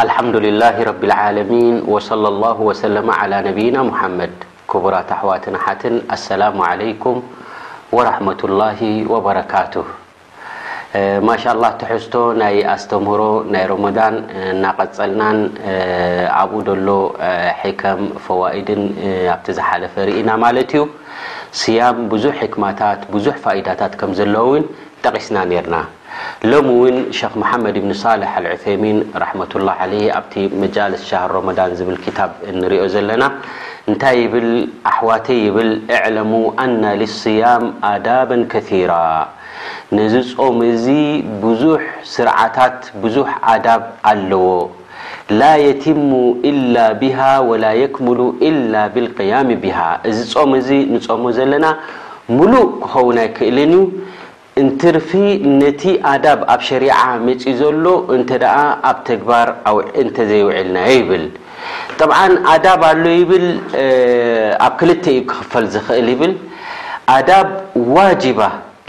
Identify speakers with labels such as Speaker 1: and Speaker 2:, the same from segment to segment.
Speaker 1: ኣልሓምዱሊላሂ ረቢል ዓለሚን ወሰለሏሁ ወሰለመ ዓላ ነቢይና ሙሓመድ ክቡራት ኣሕዋትን ኣሓትን ኣሰላሙ ዓለይኩም ወራሕመቱላሂ ወበረካቱህ ማሻላህ ትሕዝቶ ናይ ኣስተምህሮ ናይ ሮሞዳን እናቐፀልናን ኣብኡ ደሎ ሕከም ፈዋኢድን ኣብቲ ዝሓለፈ ርኢና ማለት እዩ ስያም ብዙሕ ሕክማታት ብዙሕ ፋይዳታት ከም ዘለውን ጠቒስና ነርና ሎሚ እውን ሸኽ መሓመድ ኢብን ሳልሕ ኣልዑሰይሚን ራሕመቱላህ ዓለይህ ኣብቲ መጃልስ ሸህር ሮመዳን ዝብል ኪታብ እንሪኦ ዘለና እንታይ ይብል ኣሕዋተይ ይብል እዕለሙ ኣነ ሊስያም ኣዳበን ከሲራ ነዚ ጾም እዚ ብዙሕ ስርዓታት ብዙሕ ኣዳብ ኣለዎ ላ የቲሙ ኢላ ቢሃ ወላ የክሙሉ ኢላ ቢልቅያሚ ቢሃ እዚ ጾም እዚ ንጾሞ ዘለና ምሉእ ክኸውን ኣይክእልን እዩ እንትርፊ ነቲ ኣዳብ ኣብ ሸሪዓ መጺኡ ዘሎ እንተ ደኣ ኣብ ተግባር እንተ ዘይውዒልናዮ ይብል። ጠብዓን ኣዳብ ኣሎ ይብል ኣብ ክልተ እዩ ክኽፈል ዝኽእል ይብል። ኣዳብ ዋጅባ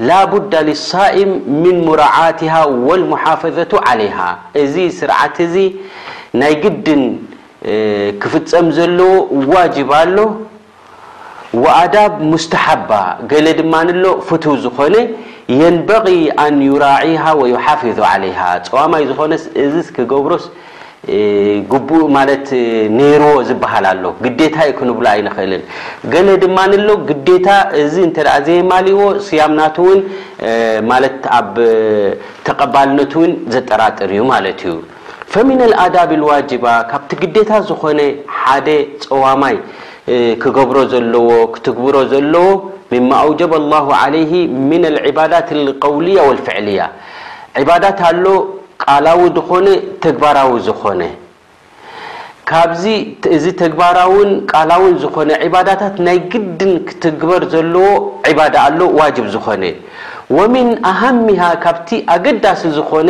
Speaker 1: ላ ቡዳ ሊሳኢም ሚን ሙራዓቲሃ ወል ሙሓፈዘቱ ዓለይሃ እዚ ስርዓት እዚ ናይ ግድን ክፍጸም ዘለዎ ዋጅብ ኣሎ ወኣዳብ ሙስተሓባ ገለ ድማ ኣሎ ፍቱው ዝኾነ የንበቒ ኣን ዩራዒሃ ወዩሓፊዙ ዓለይሃ ጸዋማይ ዝኾነስ እዝስ ክገብሮስ ግቡእ ማለት ነይርዎ ዝበሃል ኣሎ ግዴታ እዩ ክንብሎ ኣይንኽእልን ገለ ድማ ኣሎ ግዴታ እዚ እንተ ዘየማሊእዎ ስያም ናቱ እውን ማለት ኣብ ተቐባልነቱ እውን ዘጠራጥር እዩ ማለት እዩ ፈሚነ ልኣዳብ ልዋጅባ ካብቲ ግዴታ ዝኾነ ሓደ ጸዋማይ ክገብሮ ዘለዎ ክትግብሮ ዘለዎ ምማ ኣውጀበ ኣላሁ ዓለይሂ ምነ ልዕባዳት ልቀውልያ ወልፍዕልያ ዕባዳት ኣሎ ቃላዊ ዝኾነ ተግባራዊ ዝኾነ ካብዚ እዚ ተግባራውን ቃላውን ዝኾነ ዕባዳታት ናይ ግድን ክትግበር ዘለዎ ዕባዳ ኣሎ ዋጅብ ዝኾነ ወሚን ኣሃሚሃ ካብቲ ኣገዳሲ ዝኾነ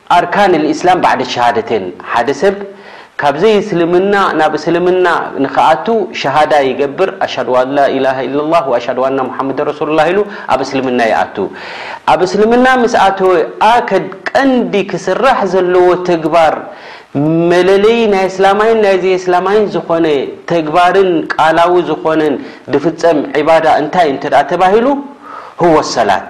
Speaker 1: ኣርካን ልእስላም ባዕደ ሸሃደተይን፣ ሓደ ሰብ ካብ ዘይእስልምና ናብ እስልምና ንክኣቱ ሸሃዳ ይገብር፣ ኣሽሀዱ ኣን ላኢላሀ ኢለላህ ወኣሽሀዱ ኣነ ሙሐመደን ረሱሉላህ ኢሉ ኣብ እስልምና ይኣቱ። ኣብ እስልምና ምስ ኣተወ ኣከድ ቀንዲ ክስራሕ ዘለዎ ተግባር መለለዪ ናይ ኣስላማይን ናይ ዘይኣስላማይን ዝኾነ ተግባርን ቃላዊ ዝኾነን ድፍጸም ዒባዳ እንታይ እንተድኣ ተባሂሉ፣ ሁወ ሰላት።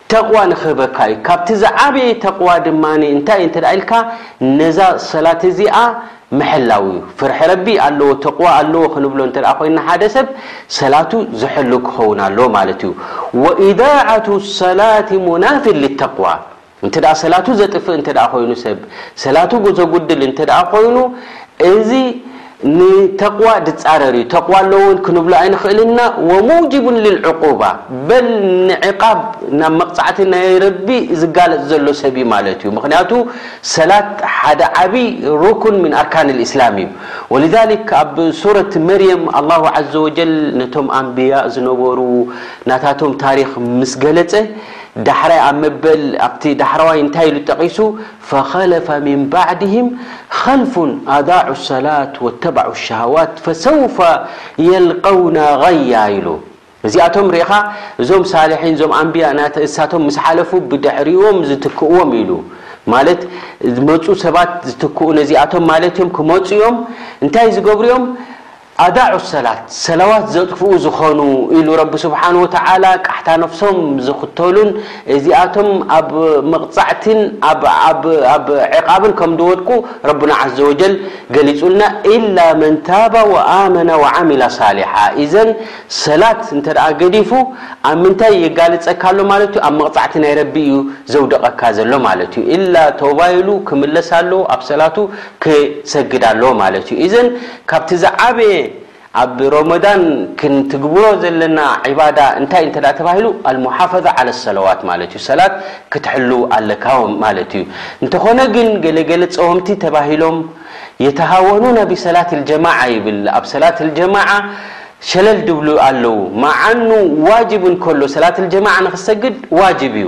Speaker 1: ተቕዋ ንኽህበካ እዩ። ካብቲ ዝዓበየ ተቕዋ ድማ እንታይ እዩ እንተ ኢልካ፣ ነዛ ሰላት እዚኣ ምሕላው እዩ። ፍርሒ ረቢ ኣለዎ፣ ተቕዋ ኣለዎ ክንብሎ እንተ ኮይንና ሓደ ሰብ፣ ሰላቱ ዝሕሉ ክኸውን ኣለዎ ማለት እዩ። ወኢዳዓቱ ሰላት ሙናፊን ሊተቕዋ፣ እንተ ሰላቱ ዘጥፍእ እንተ ኮይኑ ሰብ፣ ሰላቱ ዘጉድል እንተ ኮይኑ፣ እዚ ንተቅዋ ድጻረር እዩ ተቅዋ ኣለዎን ክንብሎ ኣይንክእልን ኢና ወሙጅቡን ልልዕቁባ በል ንዕቃብ ናብ መቅጻዕቲ ናይ ረቢ ዝጋለጽ ዘሎ ሰብ እዩ ማለት እዩ ምክንያቱ ሰላት ሓደ ዓቢ ሩኩን ምን ኣርካን ልእስላም እዩ ወልዛሊክ ኣብ ሱረት መርየም ኣላሁ ዓዘ ወጀል ነቶም ኣንብያ ዝነበሩ ናታቶም ታሪክ ምስ ገለጸ ዳሕራይ ኣብ መበል ኣብቲ ዳሕረዋይ እንታይ ኢሉ ጠቂሱ ፈኸለፈ ሚን ባዕድህም ኸልፉን ኣዳዑ ሰላት ወተበዑ ሸሃዋት ፈሰውፈ የልቀውነ ገያ ኢሉ። እዚኣቶም ርኢኻ እዞም ሳልሒን እዞም ኣንብያ ንሳቶም ምስ ሓለፉ ብድሕሪኦም ዝትክእዎም ኢሉ ማለት ዝመፁ ሰባት ዝትክኡ ነዚኣቶም ማለት እዮም ክመፁ እዮም እንታይ ዝገብሩ እዮም ኣዳዑ ሰላት፣ ሰላዋት ዘጥፍኡ ዝኾኑ ኢሉ ረቢ ስብሓነሁ ወተዓላ ቃሕታ ነፍሶም ዝኽተሉን እዚኣቶም ኣብ መቕጻዕቲን ኣብ ዕቓብን ከም ዝወድቁ ረቡና ዐዘ ወጀል ገሊጹልና ኢላ መን ታበ ወኣመነ ወዐሚለ ሷሊሓ ኢዘን ሰላት እንተድኣ ገዲፉ ኣብ ምንታይ የጋልጸካ ኣሎ ማለት እዩ ኣብ መቕጻዕቲ ናይ ረቢ እዩ ዘውድቐካ ዘሎ ማለት እዩ ኢላ ተውባ ኢሉ ክምለስ ኣለዎ ኣብ ሰላቱ ክሰግድ ኣለዎ ማለት እዩ። ኢዘን ካብቲ ዝዓበየ ኣብ ሮመዳን ክንትግብሮ ዘለና ዒባዳ እንታይ እንተ ተባሂሉ ኣልሙሓፈዛ ዓለ ሰለዋት ማለት እዩ። ሰላት ክትሕልው ኣለካ ማለት እዩ። እንተኾነ ግን ገለ ገለ ጸወምቲ ተባሂሎም የተሃወኑና ቢሰላት ኣልጀማዓ ይብል ኣብ ሰላት ኣልጀማዓ ሸለል ድብሉ ኣለዉ መዓኑ ዋጅብ እንከሎ ሰላት ኣልጀማዓ ንኽትሰግድ ዋጅብ እዩ።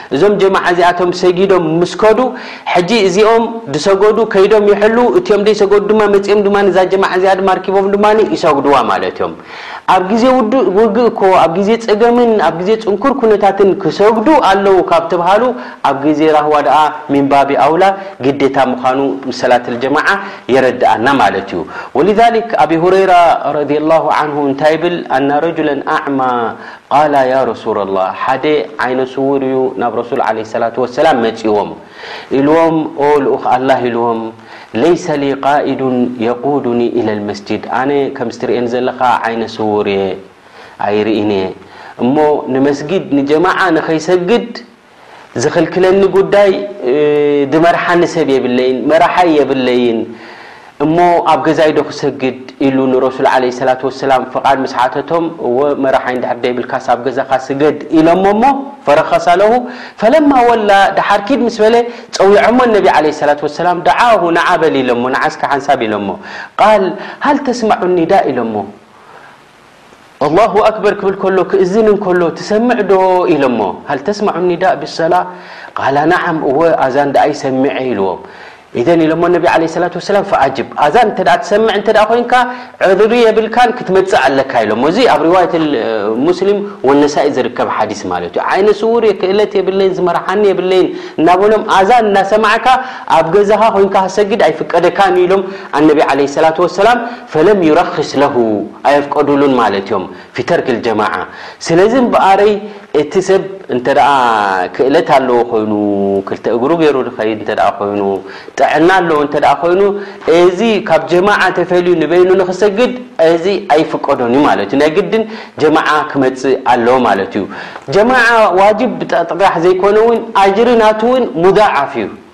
Speaker 1: እዞም ጀማዓ እዚኣቶም ሰጊዶም ምስ ከዱ ሕጂ እዚኦም ዝሰገዱ ከይዶም ይሕልው እቲኦም ዘይሰገዱ ድማ መጺኦም ድማ እዛ ጀማዓ እዚኣ ድማ ኣርኪቦም ድማ ይሰግድዋ ማለት እዮም ኣብ ግዜ ውዱእ ውግእ እኮ ኣብ ግዜ ጸገምን ኣብ ግዜ ጽንኩር ኩነታትን ክሰግዱ ኣለዉ ካብ ተብሃሉ ኣብ ግዜ ራህዋ ደኣ ሚን ባቢ ኣውላ ግዴታ ምዃኑ ንሰላተል ጀማዓ የረድኣና ማለት እዩ ወሊዛሊክ ኣቢ ሁረይራ ረዲየላሁ ዓንሁ እንታይ ይብል ኣና ረጁለን ኣዕማ ቃላ ያ ረሱለላህ ሓደ ዓይነ ስዉር እዩ ናብ ረሱል ዓለይሂ ሰላቱ ወሰላም መጺዎም ኢልዎም ኦ ልኡኽ ኣላህ ኢልዎም ለይሰ ሊ ቃኢዱን የቁዱኒ ኢለል መስጂድ ኣነ ከምዚ ትርእየኒ ዘለኻ ዓይነ ስዉር እየ ኣይርእን እየ እሞ ንመስጊድ ንጀማዓ ንኸይሰግድ ዝኽልክለኒ ጉዳይ ድመርሓኒ ሰብ የብለይን፣ መራሓይ የብለይን፣ እሞ ኣብ ገዛይ ዶ ክሰግድ ኢሉ ንረሱል ዓለይሂ ሰላቱ ወሰላም ፍቓድ ምስ ሓተቶም፣ እወ መራሓይ እንድሕር ደይብልካስ ኣብ ገዛኻ ስገድ ኢሎሞ እሞ ፈረኸሰ ለሁ ፈለማ ወላ ደሓር ኪድ ምስ በለ ጸዊዖሞ ነቢ ዓለይሂ ሰላቱ ወሰላም ደዓሁ ነዓ በል ኢሎሞ ነዓ እስከ ሓንሳብ ኢሎሞ ቃል ሃል ተስመዑ ኒዳእ ኢሎሞ ኣላሁ ኣክበር ክብል ከሎ ክእዝን እንከሎ ትሰምዕ ዶ ኢሎሞ ሃል ተስማዑ ኒዳእ ብሰላ ቃላ ናዓም እወ ኣዛን ደኣ ይሰሚዐ ኢልዎ ኢዘን ኢሎሞ ነቢ ዓለይሂ ሰላቱ ወሰላም ፈኣጅብ ኣዛን እንተ ደኣ ትሰምዕ እንተ ደኣ ኮይንካ ዕዝሪ የብልካን ክትመጽእ ኣለካ ኢሎሞ እዚ ኣብ ሪዋየት ሙስሊም ወነሳኢ ዝርከብ ሓዲስ ማለት እዩ ዓይነ ስውር እየ ክእለት የብለይን ዝመርሓኒ የብለይን እናበሎም ኣዛን እናሰማዕካ ኣብ ገዛኻ ኮይንካ ክሰግድ ኣይፍቀደካን ኢሎም ኣነቢ ዓለይሂ ሰላቱ ወሰላም ፈለም ዩረኽስ ለሁ ኣየፍቀዱሉን ማለት እዮም ፊ ተርክ ልጀማዓ ስለዚ እምበኣረይ እቲ ሰብ እንተ ክእለት ኣለዎ ኮይኑ ክልተ እግሩ ገይሩ ዝኸይድ እንተ ኮይኑ ጥዕና ኣለዎ እንተ ኮይኑ እዚ ካብ ጀማዓ ተፈልዩ ንበይኑ ንክሰግድ እዚ ኣይፍቀዶን እዩ ማለት እዩ ናይ ግድን ጀማዓ ክመፅእ ኣለዎ ማለት እዩ ጀማዓ ዋጅብ ጥራሕ ዘይኮነ እውን ኣጅሪ ናቱ እውን ሙዳዓፍ እዩ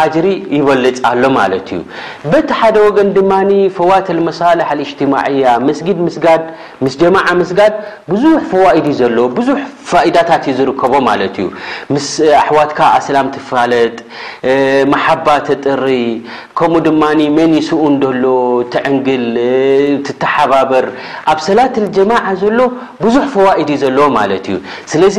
Speaker 1: ኣጅሪ ይበልጽ ኣሎ ማለት እዩ። በቲ ሓደ ወገን ድማ ፈዋት ኣልመሳልሕ ኣልእጅትማዕያ፣ መስጊድ ምስጋድ፣ ምስ ጀማዓ ምስጋድ ብዙሕ ፈዋኢድ እዩ ዘለዎ፣ ብዙሕ ፋኢዳታት እዩ ዝርከቦ ማለት እዩ። ምስ ኣሕዋትካ ኣስላም ትፋለጥ፣ መሓባ ተጥሪ፣ ከምኡ ድማ መን እዩ ስኡን ዘሎ ትዕንግል፣ ትተሓባበር፣ ኣብ ሰላት ኣልጀማዓ ዘሎ ብዙሕ ፈዋኢድ እዩ ዘለዎ ማለት እዩ። ስለዚ።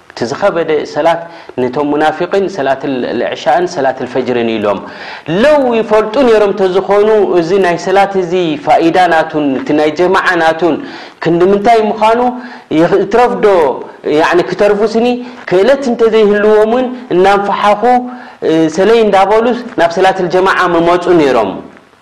Speaker 1: እቲ ዝኸበደ ሰላት ነቶም ሙናፊቒን ሰላት ኣልዕሻእን ሰላት ኣልፈጅርን ኢሎም ሎው ይፈልጡ ነይሮም ተዝኾኑ እዚ ናይ ሰላት እዚ ፋኢዳ ናቱን እቲ ናይ ጀማዓ ናቱን ክንዲ ምንታይ ምዃኑ ይትረፍዶ ያዕኒ ክተርፉስኒ ክእለት እንተዘይህልዎም እውን እናንፈሓኹ ሰለይ እንዳበሉስ ናብ ሰላት ኣልጀማዓ ምመፁ ነይሮም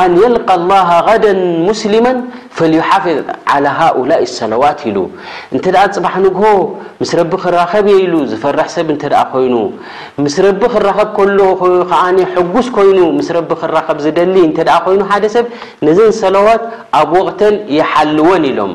Speaker 1: ኣን የልቃ ኣላሃ ገደ ሙስሊማ ፈልዩሓፍዝ ዓላ ሃኡላኢ ሰለዋት ኢሉ እንተ ደኣ ጽባሕ ንግሆ ምስ ረቢ ክራኸብ እየ ኢሉ ዝፈርሕ ሰብ እንተ ደኣ ኮይኑ ምስ ረቢ ክራኸብ ከሎ ከኣ ሕጉስ ኮይኑ ምስ ረቢ ክራኸብ ዝደሊ እንተ ደኣ ኮይኑ ሓደ ሰብ ነዘን ሰለዋት ኣብ ወቕተን ይሓልወን ኢሎም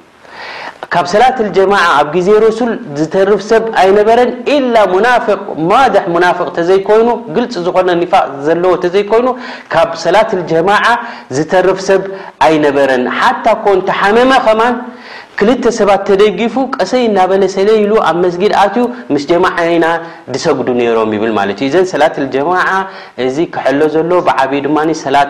Speaker 1: ካብ ሰላት ኣልጀማዓ ኣብ ግዜ ረሱል ዝተርፍ ሰብ ኣይነበረን ኢላ ሙናፍቅ ማድሕ ሙናፍቅ ተዘይኮይኑ ግልጺ ዝኾነ ኒፋቅ ዘለዎ ተዘይኮይኑ ካብ ሰላት ኣልጀማዓ ዝተርፍ ሰብ ኣይነበረን ሓታ እኮ እንተሓመመ ከማን ክልተ ሰባት ተደጊፉ ቀሰይ እናበለ ሰለይ ኢሉ ኣብ መስጊድ ኣትዩ ምስ ጀማዓ ኢና ድሰግዱ ነይሮም ይብል ማለት እዩ እዘን ሰላት ኣልጀማዓ እዚ ክሕሎ ዘለዎ ብዓብዩ ድማ ሰላት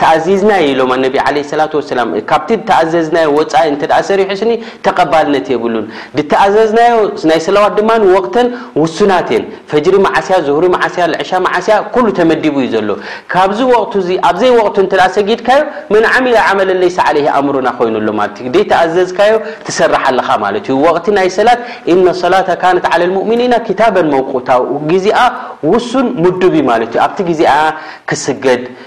Speaker 1: ተኣዚዝና እየ ኢሎም ኣነቢ ዓለይሂ ሰላቱ ወሰላም። ካብቲ ድተኣዘዝናዮ ወጻኢ እንተድኣ ሰሪሑስኒ ተቐባልነት የብሉን። ድተኣዘዝናዮ ናይ ሰላዋት ድማ ወቕተን ውሱናት እየን። ፈጅሪ መዓስ እያ፣ ዙህሪ መዓስ እያ፣ ልዕሻ መዓስ እያ፣ ኩሉ ተመዲቡ እዩ ዘሎ። ካብዚ ወቕቱ እዚ ኣብ ዘይወቕቱ እንተድኣ ሰጊድካዮ መን ዓሚለ ዓመለን ለይሰ ዓለይሂ ኣምሩና ኮይኑ ኣሎ ማለት እዩ። ደይተኣዘዝካዮ ትሰርሕ ኣለኻ ማለት እዩ። ወቕቲ ናይ ሰላት ኢነ ሰላተ ካነት ዓለል ሙእሚኒና ኪታበን መውቁታ ግዜኣ ውሱን ምዱብ እዩ ማለት እዩ። ኣብቲ ግዜኣ ክስገድ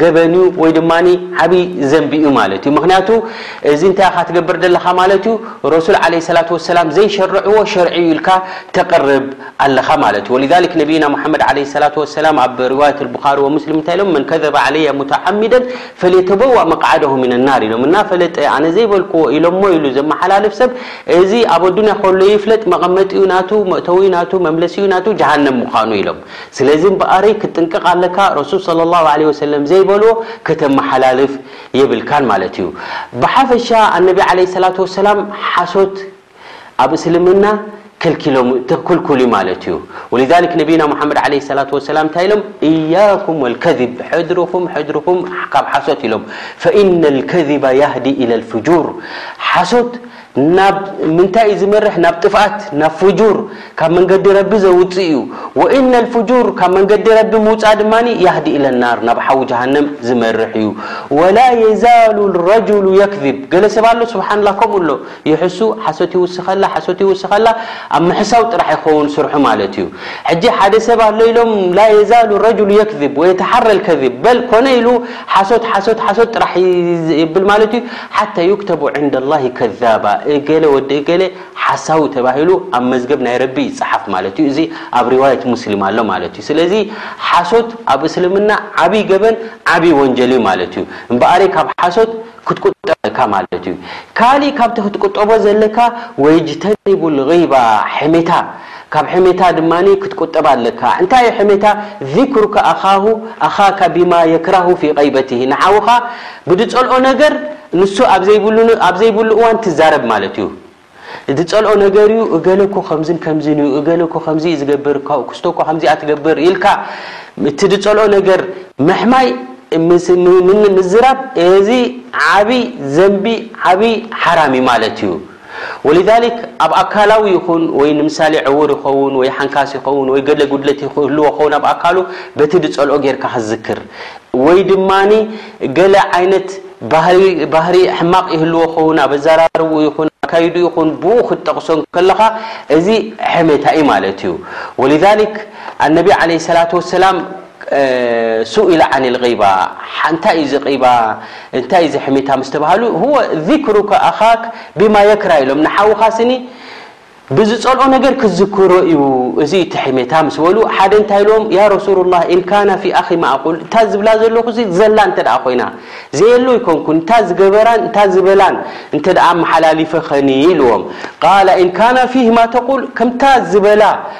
Speaker 1: ገበን እዩ ወይ ድማ ዓብይ ዘንቢ እዩ ማለት እዩ ምክንያቱ እዚ እንታይ ኢካ ትገብር ዘለካ ማለት እዩ ረሱል ዓለይሂ ሰላቱ ወሰላም ዘይሸርዕዎ ሸርዒ እዩ ኢልካ ተቅርብ ኣለካ ማለት እዩ ወሊዛሊክ ነብይና ሙሓመድ ዓለይሂ ሰላቱ ወሰላም ኣብ ሪዋየት ኣልቡኻሪ ወሙስሊም እንታይ ኢሎም መን ከዘበ ዓለየ ሙተዓሚደን ፈልየተበዋእ መቅዓደሁ ሚነ ናር ኢሎም እናፈለጠ ኣነ ዘይበልክዎ ኢሎሞ ኢሉ ዘመሓላልፍ ሰብ እዚ ኣብ ኣዱንያ ከሎ ይፍለጥ መቀመጢኡ ናቱ መእተዊኡ ናቱ መምለሲኡ ናቱ ጀሃነም ምኳኑ ኢሎም ስለዚ እምበኣርይ ክትጥንቀቕ ኣለካ፣ ረሱል ሰለላሁ ዓለይሂ ወሰለም ዘይበልዎ ከተመሓላልፍ የብልካን ማለት እዩ። ብሓፈሻ ኣነቢ ዓለይሂ ሰላቱ ወሰላም ሓሶት ኣብ እስልምና ከልኪሎም ክልኩል እዩ ማለት እዩ። ወሊዛሊክ ነቢይና ሙሓመድ ዓለይሂ ሰላቱ ወሰላም እንታይ ኢሎም እያኩም ወልከዚብ ሕድርኹም ሕድርኹም ካብ ሓሶት ኢሎም ፈኢነል ከዚበ ያህዲ ኢለል ፍጁር ሓሶት ናብ ምንታይ እዩ ዝመርሕ ናብ ጥፍኣት ናብ ፍጁር ካብ መንገዲ ረቢ ዘውጽእ እዩ ወኢነ ልፍጁር ካብ መንገዲ ረቢ ምውጻእ ድማ ያህዲ ኢለ ናር ናብ ሓዊ ጀሃነም ዝመርሕ እዩ ወላ የዛሉ ልረጁሉ የክዝብ ገለ ሰብ ኣሎ ስብሓንላ ከምኡ ኣሎ ይሕሱ ሓሶት ይውስኸላ ሓሶት ይውስኸላ ኣብ ምሕሳው ጥራሕ ይኸውን ስርሑ ማለት እዩ ሕጂ ሓደ ሰብ ኣሎ ኢሎም ላ የዛሉ ረጁሉ የክዝብ ወየተሓረ ልከዝብ በል ኮነ ኢሉ ሓሶት ሓሶት ሓሶት ጥራሕ ይብል ማለት እዩ ሓታ ዩክተቡ ዕንደ ላሂ ከዛባ እገለ ወዲ እገለ ሓሳዊ ተባሂሉ ኣብ መዝገብ ናይ ረቢ ይጸሓፍ ማለት እዩ እዚ ኣብ ሪዋየት ሙስሊም ኣሎ ማለት እዩ ስለዚ ሓሶት ኣብ እስልምና ዓቢ ገበን ዓቢ ወንጀል እዩ ማለት እዩ እምበኣሪ ካብ ሓሶት ክትቁጠብ ኣለካ ማለት እዩ ካሊእ ካብቲ ክትቁጠቦ ዘለካ ወይጅተኒቡ ልጊባ ሕሜታ ካብ ሕሜታ ድማ ክትቁጠብ ኣለካ። እንታይ እዩ ሕሜታ? ዚክሩከ ኣኻሁ ኣኻከ ቢማ የክራሁ ፊ ቐይበቲሂ፣ ንሓውኻ ብድጸልኦ ነገር ንሱ ኣብ ዘይብሉ ኣብ ዘይብሉ እዋን ትዛረብ ማለት እዩ። ድጸልኦ ነገር እዩ እገለ እኮ ከምዝን ከምዝን እዩ እገለ እኮ ከምዚ እዩ ዝገብር ክስቶ እኮ ከምዚኣ ትገብር ኢልካ እቲ ድጸልኦ ነገር ምሕማይ ምዝራብ እዚ ዓቢ ዘንቢ ዓቢ ሓራም እዩ ማለት እዩ። ወሊዛሊክ ኣብ ኣካላዊ ይኹን ወይ ንምሳሌ ዕዉር ይኸውን ወይ ሓንካስ ይኸውን ወይ ገለ ጉድለት ይህልዎ ክኸውን ኣብ ኣካሉ በቲ ድጸልኦ ጌርካ ክትዝክር ወይ ድማ ገለ ዓይነት ባህሪ ባህሪ ሕማቕ ይህልዎ ክኸውን ኣብ ኣዛራርብኡ ይኹን ኣካይድኡ ይኹን ብኡ ክትጠቕሶ እንከለኻ እዚ ሕሜታ ኢዩ ማለት ኢዩ ወሊዛሊክ ኣነቢ ዓለይሂ ሰላቱ ወሰላም ሱኢለ ዓን ኣልጊባ፣ እንታይ እዩ እዚ ቂባ እንታይ እዩ እዚ ሕሜታ ምስ ተብሃሉ፣ ሁወ ዚክሩከ ኣኻክ ቢማ የክራህ ኢሎም፣ ንሓውኻ ስኒ ብዝጸልኦ ነገር ክትዝክሮ እዩ እዚ እዩ እቲ ሕሜታ ምስ በሉ፣ ሓደ እንታይ ኢልዎም ያ ረሱሉላህ ኢን ካነ ፊ ኣኺ ማ ኣቁል እታ ዝብላ ዘለኹሲ ዘላ እንተድኣ ኮይና ዘየሎ ኣይኮንኩን እንታ ዝገበራን እንታ ዝበላን እንተድኣ ኣመሓላሊፈ ኸኒ ኢልዎም ቃለ ኢን ካነ ፊህ ማ ተቁል ከምታ ዝበላ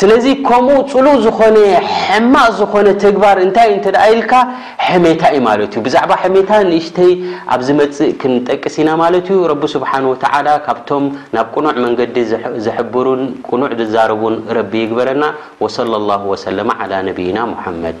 Speaker 1: ስለዚ ከምኡ ጽሉእ ዝኾነ ሕማቕ ዝኾነ ተግባር እንታይ እዩ እንተ ደኣ ኢልካ ሕሜታ እዩ ማለት እዩ። ብዛዕባ ሕሜታ ንእሽተይ ኣብ ዝመጽእ ክንጠቅስ ኢና ማለት እዩ። ረቢ ስብሓነሁ ወተዓላ ካብቶም ናብ ቅኑዕ መንገዲ ዝሕብሩን ቅኑዕ ዝዛረቡን ረቢ ይግበረና። ወሰለላሁ ወሰለመ ዓላ ነቢይና ሙሓመድ።